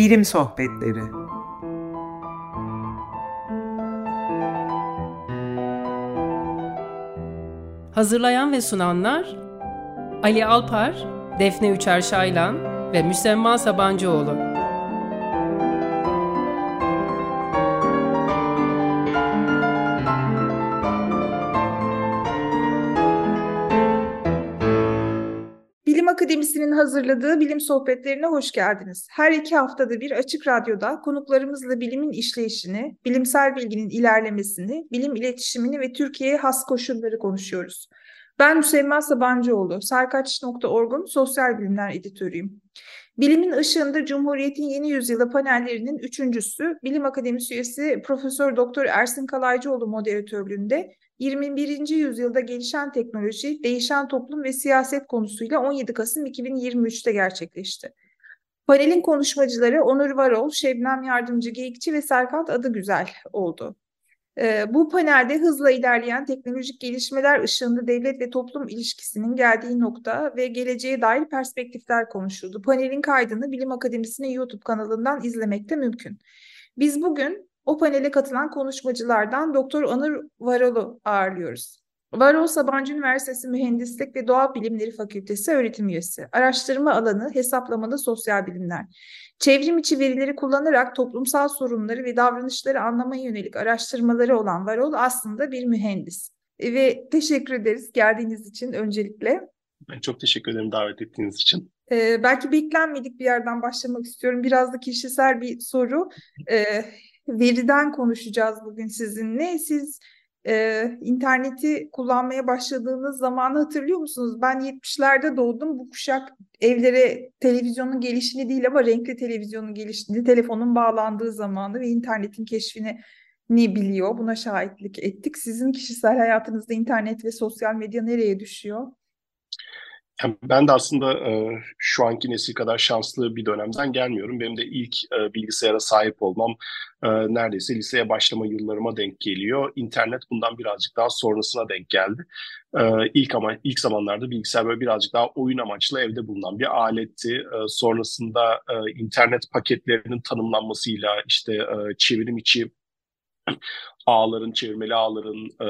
Bilim Sohbetleri Hazırlayan ve sunanlar Ali Alpar, Defne Üçer Şaylan ve Müsemma Sabancıoğlu. Hazırladığı bilim sohbetlerine hoş geldiniz. Her iki haftada bir Açık Radyo'da konuklarımızla bilimin işleyişini, bilimsel bilginin ilerlemesini, bilim iletişimini ve Türkiye'ye has koşulları konuşuyoruz. Ben Müsemma Sabancıoğlu, Sarkaç.org'un sosyal bilimler editörüyüm. Bilimin ışığında Cumhuriyet'in yeni yüzyılı panellerinin üçüncüsü, Bilim Akademisi üyesi Profesör Doktor Ersin Kalaycıoğlu moderatörlüğünde 21. yüzyılda gelişen teknoloji, değişen toplum ve siyaset konusuyla 17 Kasım 2023'te gerçekleşti. Panelin konuşmacıları Onur Varol, Şebnem Yardımcı Geyikçi ve Serkat Adıgüzel oldu. Ee, bu panelde hızla ilerleyen teknolojik gelişmeler ışığında devlet ve toplum ilişkisinin geldiği nokta ve geleceğe dair perspektifler konuşuldu. Panelin kaydını Bilim Akademisi'nin YouTube kanalından izlemek de mümkün. Biz bugün o panele katılan konuşmacılardan Doktor Onur Varol'u ağırlıyoruz. Varol Sabancı Üniversitesi Mühendislik ve Doğa Bilimleri Fakültesi öğretim üyesi. Araştırma alanı hesaplamalı sosyal bilimler. Çevrim içi verileri kullanarak toplumsal sorunları ve davranışları anlamaya yönelik araştırmaları olan Varol aslında bir mühendis. Ve teşekkür ederiz geldiğiniz için öncelikle. Ben çok teşekkür ederim davet ettiğiniz için. Ee, belki beklenmedik bir yerden başlamak istiyorum. Biraz da kişisel bir soru. Ee, veriden konuşacağız bugün sizinle. Siz e, interneti kullanmaya başladığınız zamanı hatırlıyor musunuz? Ben 70'lerde doğdum. Bu kuşak evlere televizyonun gelişini değil ama renkli televizyonun gelişini, telefonun bağlandığı zamanı ve internetin keşfini ne biliyor. Buna şahitlik ettik. Sizin kişisel hayatınızda internet ve sosyal medya nereye düşüyor? Ben de aslında e, şu anki nesil kadar şanslı bir dönemden gelmiyorum. Benim de ilk e, bilgisayara sahip olmam e, neredeyse liseye başlama yıllarıma denk geliyor. İnternet bundan birazcık daha sonrasına denk geldi. E, ilk ama ilk zamanlarda bilgisayar böyle birazcık daha oyun amaçlı evde bulunan bir aletti. Sonrasında internet paketlerinin tanımlanmasıyla işte çevrim içi ağların, çevirmeli ağların e,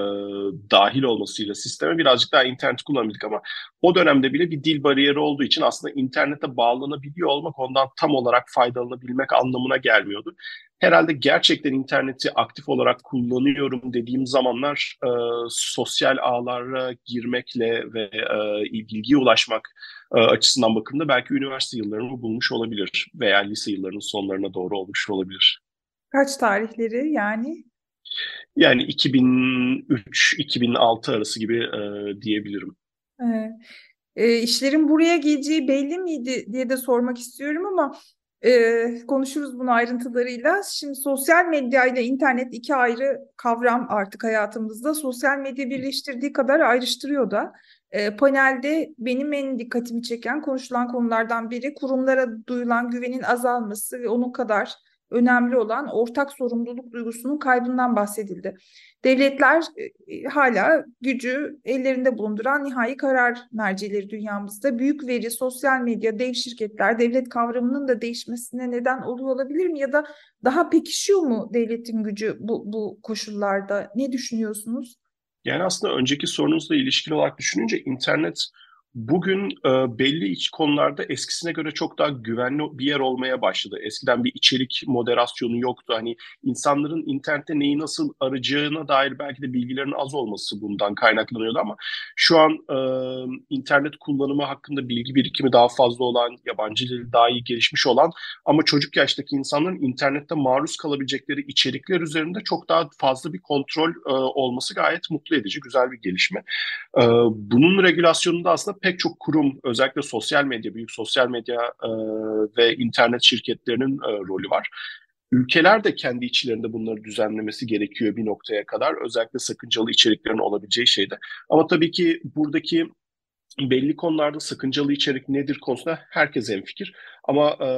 dahil olmasıyla sisteme birazcık daha internet kullanabildik ama o dönemde bile bir dil bariyeri olduğu için aslında internete bağlanabiliyor olmak ondan tam olarak faydalanabilmek anlamına gelmiyordu. Herhalde gerçekten interneti aktif olarak kullanıyorum dediğim zamanlar e, sosyal ağlara girmekle ve e, bilgiye ulaşmak e, açısından bakımda belki üniversite yıllarımı bulmuş olabilir veya lise yıllarının sonlarına doğru olmuş olabilir. Kaç tarihleri yani? Yani 2003-2006 arası gibi e, diyebilirim. Evet. E, işlerin buraya geleceği belli miydi diye de sormak istiyorum ama e, konuşuruz bunu ayrıntılarıyla. Şimdi sosyal medya ile internet iki ayrı kavram artık hayatımızda. Sosyal medya birleştirdiği kadar ayrıştırıyor da. E, panelde benim en dikkatimi çeken konuşulan konulardan biri kurumlara duyulan güvenin azalması ve onun kadar önemli olan ortak sorumluluk duygusunun kaybından bahsedildi. Devletler e, e, hala gücü ellerinde bulunduran nihai karar mercileri dünyamızda büyük veri, sosyal medya, dev şirketler, devlet kavramının da değişmesine neden oluyor olabilir mi? Ya da daha pekişiyor mu devletin gücü bu, bu koşullarda? Ne düşünüyorsunuz? Yani aslında önceki sorunuzla ilişkili olarak düşününce internet bugün e, belli iç konularda eskisine göre çok daha güvenli bir yer olmaya başladı. Eskiden bir içerik moderasyonu yoktu. Hani insanların internette neyi nasıl arayacağına dair belki de bilgilerin az olması bundan kaynaklanıyordu ama şu an e, internet kullanımı hakkında bilgi birikimi daha fazla olan, yabancı dili daha iyi gelişmiş olan ama çocuk yaştaki insanların internette maruz kalabilecekleri içerikler üzerinde çok daha fazla bir kontrol e, olması gayet mutlu edici, güzel bir gelişme. E, bunun regülasyonunda aslında pek çok kurum özellikle sosyal medya, büyük sosyal medya e, ve internet şirketlerinin e, rolü var. Ülkeler de kendi içlerinde bunları düzenlemesi gerekiyor bir noktaya kadar. Özellikle sakıncalı içeriklerin olabileceği şeyde. Ama tabii ki buradaki belli konularda sakıncalı içerik nedir konusunda herkes fikir. Ama e,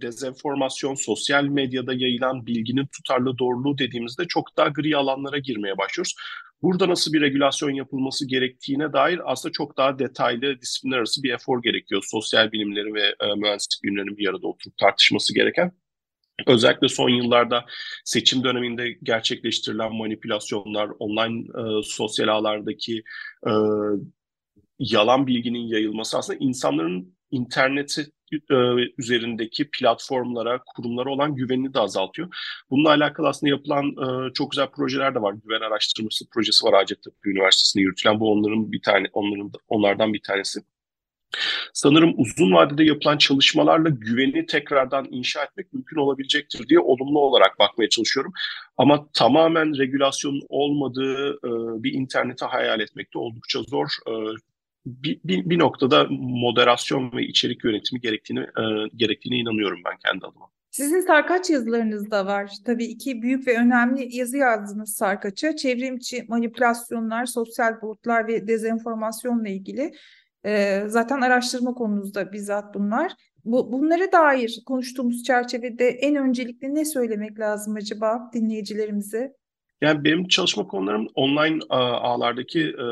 dezenformasyon, sosyal medyada yayılan bilginin tutarlı doğruluğu dediğimizde çok daha gri alanlara girmeye başlıyoruz. Burada nasıl bir regülasyon yapılması gerektiğine dair aslında çok daha detaylı disiplinler arası bir efor gerekiyor. Sosyal bilimleri ve e, mühendislik bilimlerinin bir arada oturup tartışması gereken. Özellikle son yıllarda seçim döneminde gerçekleştirilen manipülasyonlar, online e, sosyal ağlardaki e, yalan bilginin yayılması aslında insanların interneti e, üzerindeki platformlara, kurumlara olan güvenini de azaltıyor. Bununla alakalı aslında yapılan e, çok güzel projeler de var. Güven araştırması projesi var Hacettepe Üniversitesi'nde yürütülen. Bu onların bir tane, onların onlardan bir tanesi. Sanırım uzun vadede yapılan çalışmalarla güveni tekrardan inşa etmek mümkün olabilecektir diye olumlu olarak bakmaya çalışıyorum. Ama tamamen regülasyonun olmadığı e, bir interneti hayal etmek de oldukça zor. E, bir, bir, bir noktada moderasyon ve içerik yönetimi gerektiğini e, gerektiğine inanıyorum ben kendi adıma. Sizin sarkaç yazılarınız da var. Tabii iki büyük ve önemli yazı yazdınız sarkaça. Çevrimçi manipülasyonlar, sosyal bulutlar ve dezenformasyonla ilgili. Ee, zaten araştırma konunuzda bizzat bunlar. Bu, bunlara dair konuştuğumuz çerçevede en öncelikle ne söylemek lazım acaba dinleyicilerimize? Yani benim çalışma konularım online ağlardaki e,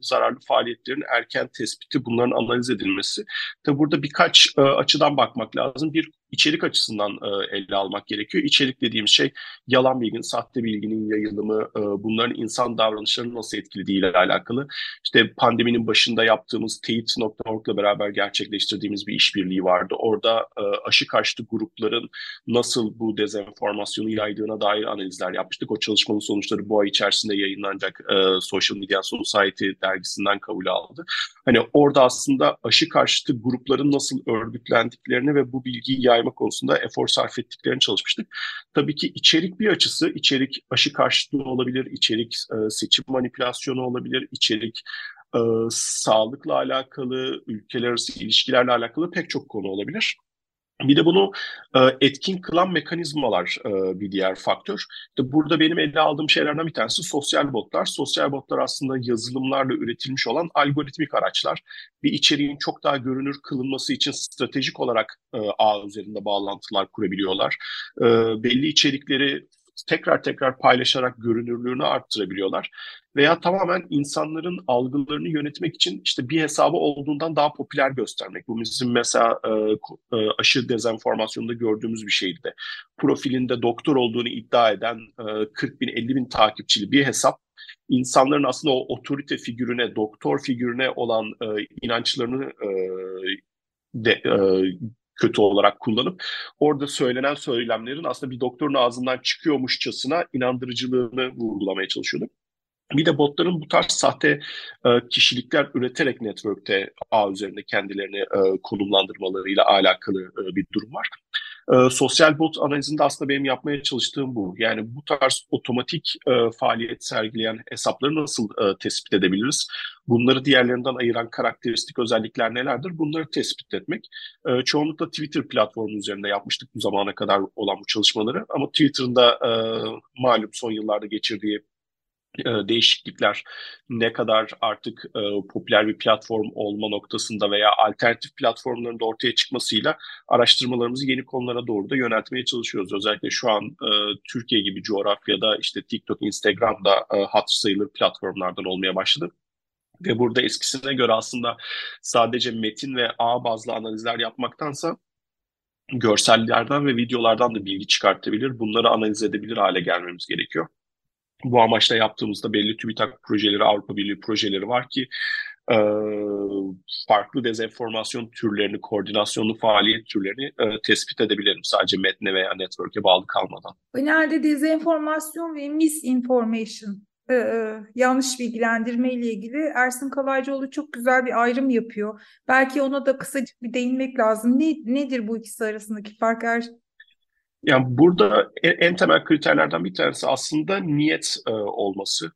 zararlı faaliyetlerin erken tespiti, bunların analiz edilmesi. Tabi burada birkaç e, açıdan bakmak lazım. Bir içerik açısından e, ele almak gerekiyor. İçerik dediğim şey yalan bilginin, sahte bilginin yayılımı, e, bunların insan davranışlarını nasıl etkilediği ile alakalı. İşte pandeminin başında yaptığımız teyit.org ile beraber gerçekleştirdiğimiz bir işbirliği vardı. Orada e, aşı karşıtı grupların nasıl bu dezenformasyonu yaydığına dair analizler yapmıştık. O çalışmanın sonuçları bu ay içerisinde yayınlanacak e, Social Media Society dergisinden kabul aldı. Hani orada aslında aşı karşıtı grupların nasıl örgütlendiklerini ve bu bilgiyi yay yayma konusunda efor sarf ettiklerini çalışmıştık. Tabii ki içerik bir açısı, içerik aşı karşıtlığı olabilir, içerik e, seçim manipülasyonu olabilir, içerik e, sağlıkla alakalı, ülkeler arası ilişkilerle alakalı pek çok konu olabilir. Bir de bunu e, etkin kılan mekanizmalar e, bir diğer faktör. İşte burada benim ele aldığım şeylerden bir tanesi sosyal botlar. Sosyal botlar aslında yazılımlarla üretilmiş olan algoritmik araçlar. Bir içeriğin çok daha görünür kılınması için stratejik olarak e, ağ üzerinde bağlantılar kurabiliyorlar. E, belli içerikleri tekrar tekrar paylaşarak görünürlüğünü arttırabiliyorlar. Veya tamamen insanların algılarını yönetmek için işte bir hesabı olduğundan daha popüler göstermek. Bu bizim mesela e, e, aşı dezenformasyonunda gördüğümüz bir şeydi de. Profilinde doktor olduğunu iddia eden e, 40 bin 50 bin takipçili bir hesap insanların aslında o otorite figürüne, doktor figürüne olan e, inançlarını e, de, e, kötü olarak kullanıp orada söylenen söylemlerin aslında bir doktorun ağzından çıkıyormuşçasına inandırıcılığını vurgulamaya çalışıyordum. Bir de botların bu tarz sahte e, kişilikler üreterek network'te ağ üzerinde kendilerini e, konumlandırmalarıyla alakalı e, bir durum var. E, sosyal bot analizinde aslında benim yapmaya çalıştığım bu. Yani bu tarz otomatik e, faaliyet sergileyen hesapları nasıl e, tespit edebiliriz? Bunları diğerlerinden ayıran karakteristik özellikler nelerdir? Bunları tespit etmek. E, çoğunlukla Twitter platformu üzerinde yapmıştık bu zamana kadar olan bu çalışmaları. Ama Twitter'ın da e, malum son yıllarda geçirdiği değişiklikler ne kadar artık e, popüler bir platform olma noktasında veya alternatif platformların da ortaya çıkmasıyla araştırmalarımızı yeni konulara doğru da yöneltmeye çalışıyoruz. Özellikle şu an e, Türkiye gibi coğrafyada işte TikTok, Instagram'da e, hat sayılır platformlardan olmaya başladı. Ve burada eskisine göre aslında sadece metin ve ağ bazlı analizler yapmaktansa görsellerden ve videolardan da bilgi çıkartabilir. Bunları analiz edebilir hale gelmemiz gerekiyor. Bu amaçla yaptığımızda belli TÜBİTAK projeleri, Avrupa Birliği projeleri var ki e, farklı dezenformasyon türlerini, koordinasyonlu faaliyet türlerini e, tespit edebilirim sadece metne veya network'e bağlı kalmadan. Genelde dezenformasyon ve misinformation e, yanlış bilgilendirme ile ilgili Ersin Kalaycıoğlu çok güzel bir ayrım yapıyor. Belki ona da kısacık bir değinmek lazım. Ne, nedir bu ikisi arasındaki fark? Er, yani burada en, temel kriterlerden bir tanesi aslında niyet e, olması.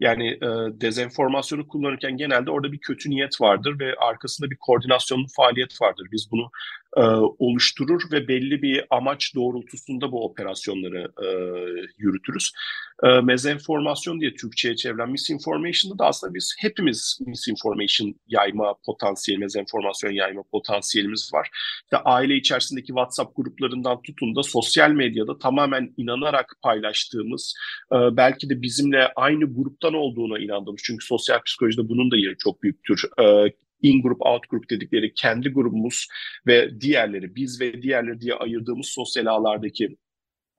Yani e, dezenformasyonu kullanırken genelde orada bir kötü niyet vardır ve arkasında bir koordinasyonlu faaliyet vardır. Biz bunu e, oluşturur ve belli bir amaç doğrultusunda bu operasyonları e, yürütürüz. E, mezenformasyon diye Türkçe'ye çevrilen misinformation'da da aslında biz hepimiz misinformation yayma potansiyeli, mezenformasyon yayma potansiyelimiz var. İşte aile içerisindeki WhatsApp gruplarından tutun da sosyal medyada tamamen inanarak paylaştığımız, e, belki de bizimle aynı gruptan olduğuna inandığımız, çünkü sosyal psikolojide bunun da yeri çok büyüktür. E, in-group, out-group dedikleri kendi grubumuz ve diğerleri, biz ve diğerleri diye ayırdığımız sosyal ağlardaki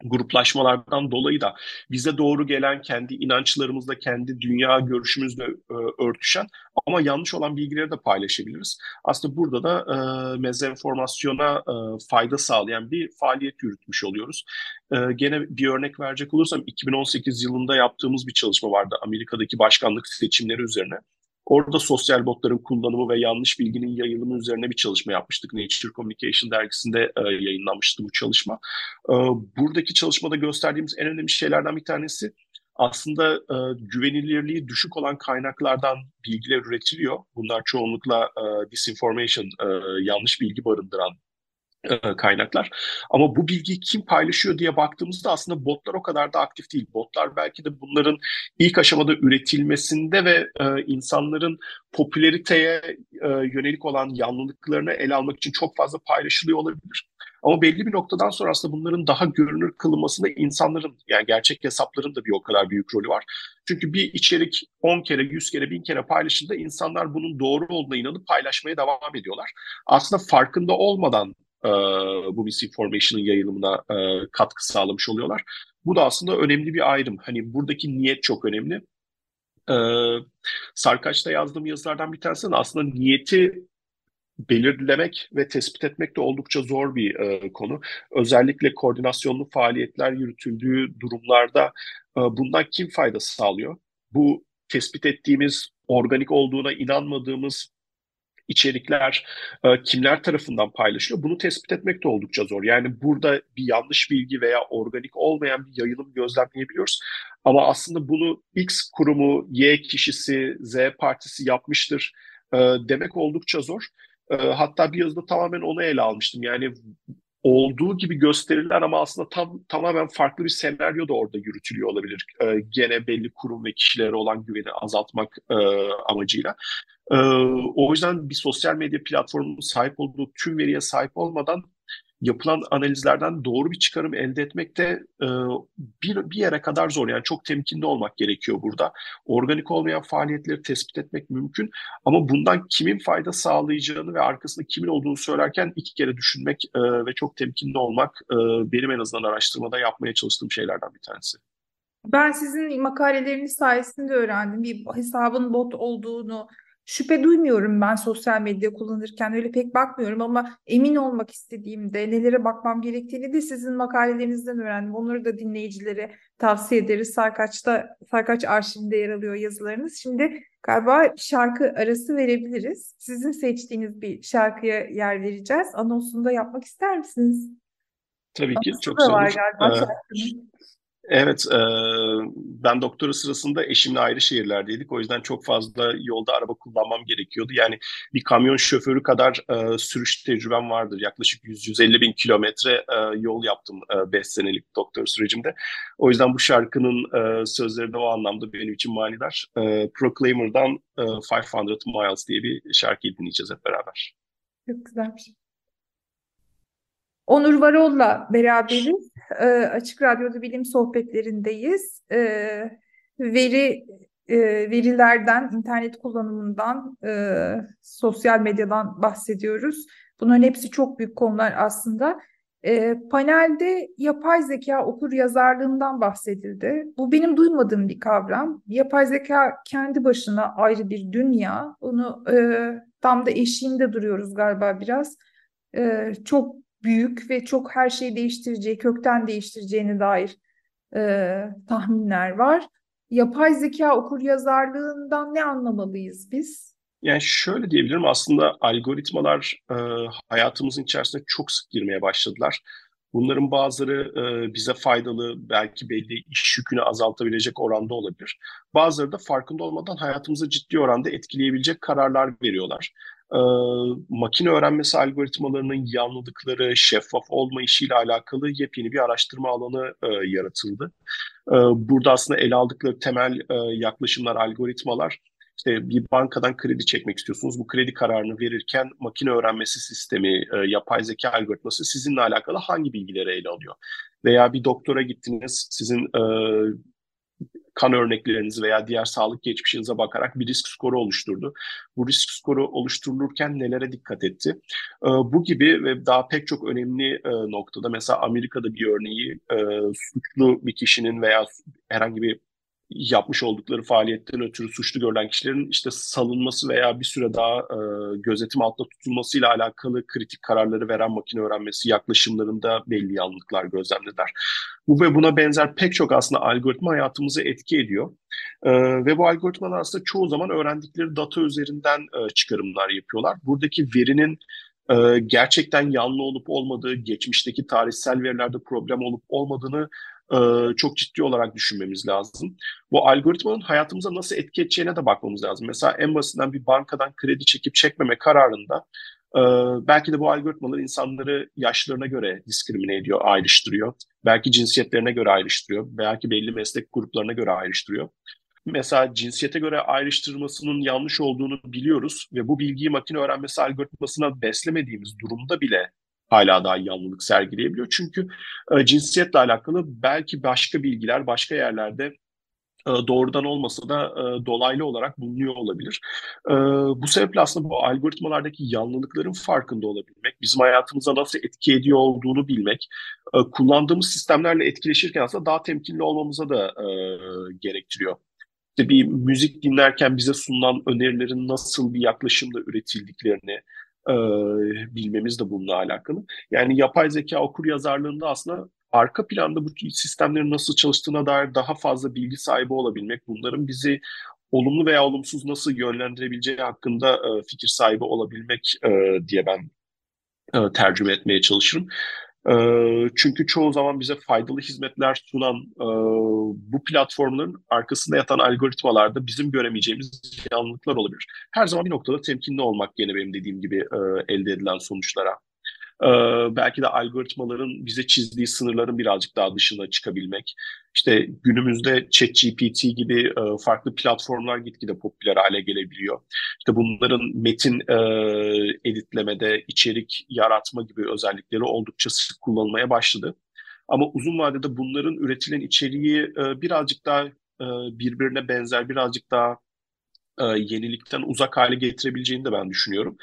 gruplaşmalardan dolayı da bize doğru gelen kendi inançlarımızla, kendi dünya görüşümüzle e, örtüşen ama yanlış olan bilgileri de paylaşabiliriz. Aslında burada da e, mezenformasyona e, fayda sağlayan bir faaliyet yürütmüş oluyoruz. E, gene bir örnek verecek olursam 2018 yılında yaptığımız bir çalışma vardı Amerika'daki başkanlık seçimleri üzerine. Orada sosyal botların kullanımı ve yanlış bilginin yayılımı üzerine bir çalışma yapmıştık. Nature Communication dergisinde e, yayınlanmıştı bu çalışma. E, buradaki çalışmada gösterdiğimiz en önemli şeylerden bir tanesi aslında e, güvenilirliği düşük olan kaynaklardan bilgiler üretiliyor. Bunlar çoğunlukla e, disinformation, e, yanlış bilgi barındıran kaynaklar. Ama bu bilgiyi kim paylaşıyor diye baktığımızda aslında botlar o kadar da aktif değil. Botlar belki de bunların ilk aşamada üretilmesinde ve e, insanların popülariteye e, yönelik olan yanlılıklarını ele almak için çok fazla paylaşılıyor olabilir. Ama belli bir noktadan sonra aslında bunların daha görünür kılınmasında insanların yani gerçek hesapların da bir o kadar büyük rolü var. Çünkü bir içerik 10 kere, 100 kere, 1000 kere paylaşıldığında insanlar bunun doğru olduğuna inanıp paylaşmaya devam ediyorlar. Aslında farkında olmadan e, bu misinformation'ın yayılımına e, katkı sağlamış oluyorlar. Bu da aslında önemli bir ayrım. Hani buradaki niyet çok önemli. E, Sarkaç'ta yazdığım yazılardan bir tanesi aslında niyeti belirlemek ve tespit etmek de oldukça zor bir e, konu. Özellikle koordinasyonlu faaliyetler yürütüldüğü durumlarda e, bundan kim fayda sağlıyor? Bu tespit ettiğimiz organik olduğuna inanmadığımız içerikler e, kimler tarafından paylaşılıyor bunu tespit etmek de oldukça zor. Yani burada bir yanlış bilgi veya organik olmayan bir yayılım gözlemleyebiliyoruz. Ama aslında bunu X kurumu, Y kişisi, Z partisi yapmıştır e, demek oldukça zor. E, hatta bir yazıda tamamen onu ele almıştım. Yani olduğu gibi gösterilen ama aslında tam tamamen farklı bir senaryo da orada yürütülüyor olabilir. E, gene belli kurum ve kişilere olan güveni azaltmak e, amacıyla. E, o yüzden bir sosyal medya platformunun sahip olduğu tüm veriye sahip olmadan yapılan analizlerden doğru bir çıkarım elde etmek de e, bir, bir yere kadar zor. Yani çok temkinli olmak gerekiyor burada. Organik olmayan faaliyetleri tespit etmek mümkün ama bundan kimin fayda sağlayacağını ve arkasında kimin olduğunu söylerken iki kere düşünmek e, ve çok temkinli olmak e, benim en azından araştırmada yapmaya çalıştığım şeylerden bir tanesi. Ben sizin makaleleriniz sayesinde öğrendim. Bir hesabın bot olduğunu, Şüphe duymuyorum ben sosyal medya kullanırken öyle pek bakmıyorum ama emin olmak istediğimde nelere bakmam gerektiğini de sizin makalelerinizden öğrendim. Onları da dinleyicilere tavsiye ederiz. Sarkaç'ta Sarkaç arşivinde yer alıyor yazılarınız. Şimdi galiba şarkı arası verebiliriz. Sizin seçtiğiniz bir şarkıya yer vereceğiz. Anonsunu da yapmak ister misiniz? Tabii ki Anonsu çok var galiba ee, Evet, e, ben doktora sırasında eşimle ayrı şehirlerdeydik. O yüzden çok fazla yolda araba kullanmam gerekiyordu. Yani bir kamyon şoförü kadar e, sürüş tecrübem vardır. Yaklaşık 100-150 bin kilometre e, yol yaptım 5 e, senelik doktor sürecimde. O yüzden bu şarkının e, sözleri de o anlamda benim için manidar. E, Proclaimer'dan e, 500 Miles diye bir şarkıyı dinleyeceğiz hep beraber. Çok güzel bir şey. Onur Varol'la beraberiz. E, Açık Radyo'da bilim sohbetlerindeyiz. E, veri e, verilerden, internet kullanımından, e, sosyal medyadan bahsediyoruz. Bunların hepsi çok büyük konular aslında. E, panelde yapay zeka okur yazarlığından bahsedildi. Bu benim duymadığım bir kavram. Yapay zeka kendi başına ayrı bir dünya. Onu e, tam da eşiğinde duruyoruz galiba biraz. E, çok büyük ve çok her şeyi değiştireceği, kökten değiştireceğine dair e, tahminler var. Yapay zeka okur yazarlığından ne anlamalıyız biz? Yani şöyle diyebilirim aslında algoritmalar e, hayatımızın içerisine çok sık girmeye başladılar. Bunların bazıları e, bize faydalı, belki belli iş yükünü azaltabilecek oranda olabilir. Bazıları da farkında olmadan hayatımızı ciddi oranda etkileyebilecek kararlar veriyorlar e, makine öğrenmesi algoritmalarının yanlılıkları, şeffaf olma işiyle alakalı yepyeni bir araştırma alanı e, yaratıldı. E, burada aslında ele aldıkları temel e, yaklaşımlar, algoritmalar, işte bir bankadan kredi çekmek istiyorsunuz. Bu kredi kararını verirken makine öğrenmesi sistemi, e, yapay zeka algoritması sizinle alakalı hangi bilgileri ele alıyor? Veya bir doktora gittiniz, sizin e, kan örneklerinizi veya diğer sağlık geçmişinize bakarak bir risk skoru oluşturdu. Bu risk skoru oluşturulurken nelere dikkat etti? E, bu gibi ve daha pek çok önemli e, noktada mesela Amerika'da bir örneği e, suçlu bir kişinin veya herhangi bir yapmış oldukları faaliyetten ötürü suçlu görülen kişilerin işte salınması veya bir süre daha e, gözetim altında tutulmasıyla alakalı kritik kararları veren makine öğrenmesi yaklaşımlarında belli yanlılıklar gözlemlediler. Bu ve buna benzer pek çok aslında algoritma hayatımızı etki ediyor. E, ve bu algoritmalar aslında çoğu zaman öğrendikleri data üzerinden e, çıkarımlar yapıyorlar. Buradaki verinin e, gerçekten yanlı olup olmadığı, geçmişteki tarihsel verilerde problem olup olmadığını e, çok ciddi olarak düşünmemiz lazım. Bu algoritmanın hayatımıza nasıl etki edeceğine de bakmamız lazım. Mesela en basitinden bir bankadan kredi çekip çekmeme kararında e, belki de bu algoritmalar insanları yaşlarına göre diskrimine ediyor, ayrıştırıyor. Belki cinsiyetlerine göre ayrıştırıyor. Belki belli meslek gruplarına göre ayrıştırıyor mesela cinsiyete göre ayrıştırmasının yanlış olduğunu biliyoruz ve bu bilgiyi makine öğrenmesi algoritmasına beslemediğimiz durumda bile hala daha yanlılık sergileyebiliyor. Çünkü e, cinsiyetle alakalı belki başka bilgiler başka yerlerde e, doğrudan olmasa da e, dolaylı olarak bulunuyor olabilir. E, bu sebeple aslında bu algoritmalardaki yanlılıkların farkında olabilmek, bizim hayatımıza nasıl etki ediyor olduğunu bilmek, e, kullandığımız sistemlerle etkileşirken aslında daha temkinli olmamıza da e, gerektiriyor. İşte bir müzik dinlerken bize sunulan önerilerin nasıl bir yaklaşımla üretildiklerini, e, bilmemiz de bununla alakalı. Yani yapay zeka okur yazarlığında aslında arka planda bu sistemlerin nasıl çalıştığına dair daha fazla bilgi sahibi olabilmek, bunların bizi olumlu veya olumsuz nasıl yönlendirebileceği hakkında e, fikir sahibi olabilmek e, diye ben e, tercüme etmeye çalışırım. E, çünkü çoğu zaman bize faydalı hizmetler sunan e, bu platformların arkasında yatan algoritmalarda bizim göremeyeceğimiz yanlılıklar olabilir. Her zaman bir noktada temkinli olmak gene benim dediğim gibi e, elde edilen sonuçlara. Ee, belki de algoritmaların bize çizdiği sınırların birazcık daha dışına çıkabilmek. İşte günümüzde ChatGPT gibi e, farklı platformlar gitgide popüler hale gelebiliyor. İşte bunların metin e, editlemede, içerik yaratma gibi özellikleri oldukça sık kullanılmaya başladı. Ama uzun vadede bunların üretilen içeriği e, birazcık daha birbirine benzer, birazcık daha yenilikten uzak hale getirebileceğini de ben düşünüyorum.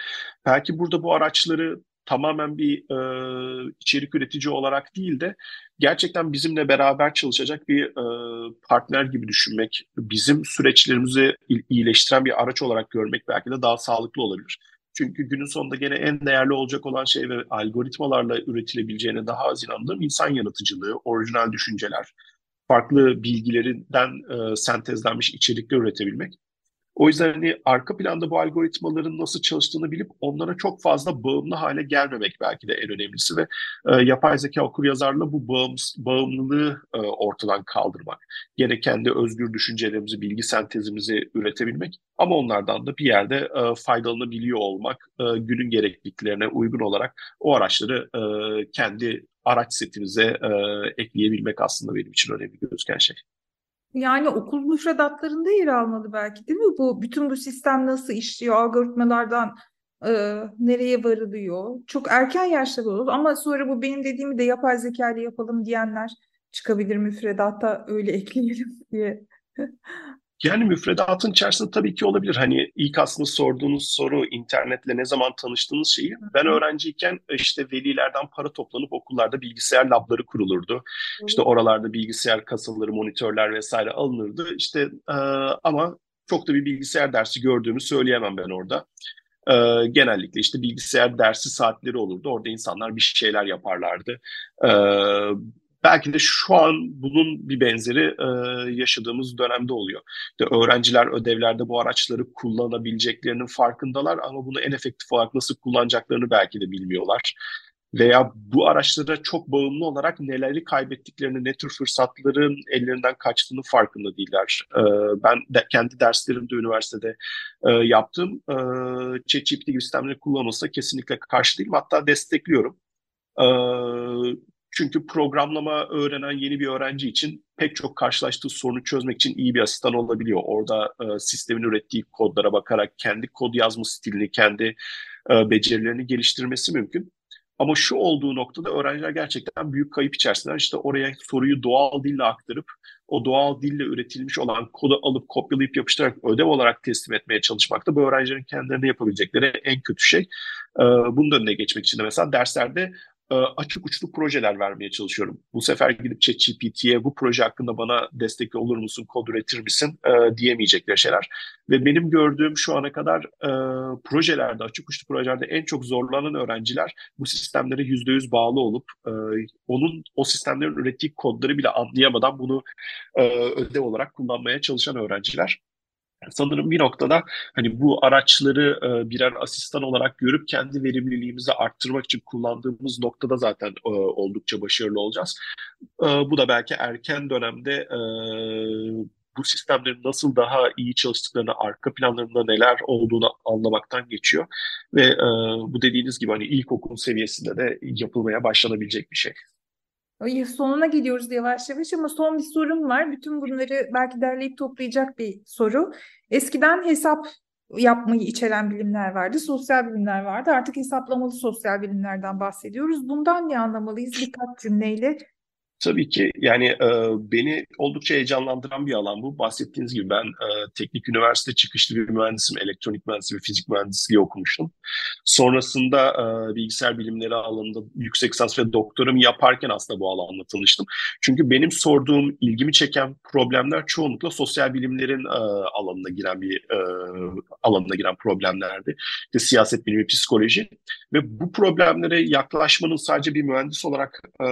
Belki burada bu araçları tamamen bir e, içerik üretici olarak değil de gerçekten bizimle beraber çalışacak bir e, partner gibi düşünmek, bizim süreçlerimizi iyileştiren bir araç olarak görmek belki de daha sağlıklı olabilir. Çünkü günün sonunda gene en değerli olacak olan şey ve algoritmalarla üretilebileceğine daha az inandığım insan yaratıcılığı, orijinal düşünceler, farklı bilgilerinden e, sentezlenmiş içerikler üretebilmek. O yüzden hani arka planda bu algoritmaların nasıl çalıştığını bilip onlara çok fazla bağımlı hale gelmemek belki de en önemlisi ve e, yapay zeka okur yazarla bu bağımsız, bağımlılığı e, ortadan kaldırmak. Gene kendi özgür düşüncelerimizi, bilgi sentezimizi üretebilmek ama onlardan da bir yerde e, faydalanabiliyor olmak, e, günün gerekliliklerine uygun olarak o araçları e, kendi araç setimize e, ekleyebilmek aslında benim için önemli gözüken şey. Yani okul müfredatlarında yer almalı belki değil mi? Bu bütün bu sistem nasıl işliyor, algoritmalardan e, nereye varılıyor? Çok erken yaşta olur ama sonra bu benim dediğimi de yapay zeka ile yapalım diyenler çıkabilir müfredatta öyle ekleyelim diye. Yani müfredatın içerisinde tabii ki olabilir. Hani ilk aslında sorduğunuz soru internetle ne zaman tanıştığınız şeyi. Ben öğrenciyken işte velilerden para toplanıp okullarda bilgisayar labları kurulurdu. İşte oralarda bilgisayar kasaları, monitörler vesaire alınırdı. İşte e, ama çok da bir bilgisayar dersi gördüğümü söyleyemem ben orada. E, genellikle işte bilgisayar dersi saatleri olurdu. Orada insanlar bir şeyler yaparlardı. E, belki de şu an bunun bir benzeri e, yaşadığımız dönemde oluyor. İşte öğrenciler ödevlerde bu araçları kullanabileceklerinin farkındalar ama bunu en efektif olarak nasıl kullanacaklarını belki de bilmiyorlar. Veya bu araçlara çok bağımlı olarak neleri kaybettiklerini, ne tür fırsatların ellerinden kaçtığını farkında değiller. E, ben de kendi derslerimde üniversitede e, yaptığım e, ChatGPT gibi sistemleri kullanılsa kesinlikle karşı değilim. Hatta destekliyorum. E, çünkü programlama öğrenen yeni bir öğrenci için pek çok karşılaştığı sorunu çözmek için iyi bir asistan olabiliyor. Orada e, sistemin ürettiği kodlara bakarak kendi kod yazma stilini, kendi e, becerilerini geliştirmesi mümkün. Ama şu olduğu noktada öğrenciler gerçekten büyük kayıp içerisindeler. İşte oraya soruyu doğal dille aktarıp o doğal dille üretilmiş olan kodu alıp kopyalayıp yapıştırarak ödev olarak teslim etmeye çalışmak da bu öğrencilerin kendilerine yapabilecekleri en kötü şey. Ee, bunun önüne geçmek için de mesela derslerde e, açık uçlu projeler vermeye çalışıyorum. Bu sefer gidip ChatGPT'ye bu proje hakkında bana destek olur musun, kod üretir misin e, diyemeyecekleri şeyler. Ve benim gördüğüm şu ana kadar e, projelerde, açık uçlu projelerde en çok zorlanan öğrenciler bu sistemlere yüzde yüz bağlı olup e, onun o sistemlerin ürettiği kodları bile anlayamadan bunu e, ödev olarak kullanmaya çalışan öğrenciler. Sanırım bir noktada hani bu araçları e, birer asistan olarak görüp kendi verimliliğimizi arttırmak için kullandığımız noktada zaten e, oldukça başarılı olacağız. E, bu da belki erken dönemde bu sistemlerin nasıl daha iyi çalıştıklarını, arka planlarında neler olduğunu anlamaktan geçiyor. Ve bu dediğiniz gibi hani ilkokul seviyesinde de yapılmaya başlanabilecek bir şey. Sonuna gidiyoruz yavaş yavaş ama son bir sorum var. Bütün bunları belki derleyip toplayacak bir soru. Eskiden hesap yapmayı içeren bilimler vardı, sosyal bilimler vardı. Artık hesaplamalı sosyal bilimlerden bahsediyoruz. Bundan ne anlamalıyız? Birkaç cümleyle Tabii ki yani e, beni oldukça heyecanlandıran bir alan bu. Bahsettiğiniz gibi ben e, teknik üniversite çıkışlı bir mühendisim. Elektronik mühendisliği ve fizik mühendisliği okumuştum. Sonrasında e, bilgisayar bilimleri alanında yüksek lisans ve doktoramı yaparken aslında bu alanla tanıştım. Çünkü benim sorduğum, ilgimi çeken problemler çoğunlukla sosyal bilimlerin e, alanına giren bir e, alanına giren problemlerdi. İşte siyaset bilimi, psikoloji ve bu problemlere yaklaşmanın sadece bir mühendis olarak e,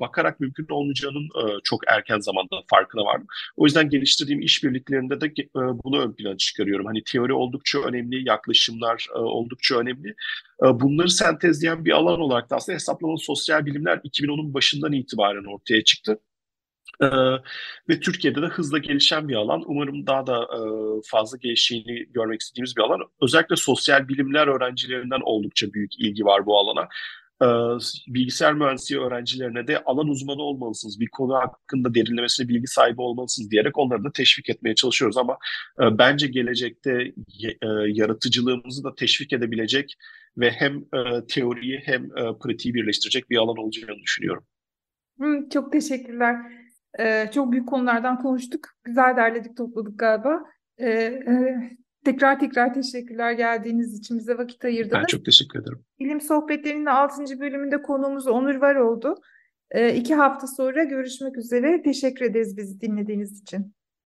bakarak mümkün olmayacağının e, çok erken zamanda farkına vardım. O yüzden geliştirdiğim işbirliklerinde de e, bunu ön plana çıkarıyorum. Hani teori oldukça önemli, yaklaşımlar e, oldukça önemli. E, bunları sentezleyen bir alan olarak da aslında hesaplamalı sosyal bilimler 2010'un başından itibaren ortaya çıktı. Ee, ve Türkiye'de de hızla gelişen bir alan. Umarım daha da e, fazla gelişeceğini görmek istediğimiz bir alan. Özellikle sosyal bilimler öğrencilerinden oldukça büyük ilgi var bu alana. Ee, bilgisayar mühendisliği öğrencilerine de alan uzmanı olmalısınız, bir konu hakkında derinlemesine bilgi sahibi olmalısınız diyerek onları da teşvik etmeye çalışıyoruz ama e, bence gelecekte e, yaratıcılığımızı da teşvik edebilecek ve hem e, teoriyi hem pratiği birleştirecek bir alan olacağını düşünüyorum. çok teşekkürler. Çok büyük konulardan konuştuk. Güzel derledik, topladık galiba. Tekrar tekrar teşekkürler geldiğiniz için bize vakit ayırdınız. Ben çok teşekkür ederim. Bilim Sohbetleri'nin 6. bölümünde konuğumuz Onur Var oldu. Ee, iki hafta sonra görüşmek üzere. Teşekkür ederiz bizi dinlediğiniz için.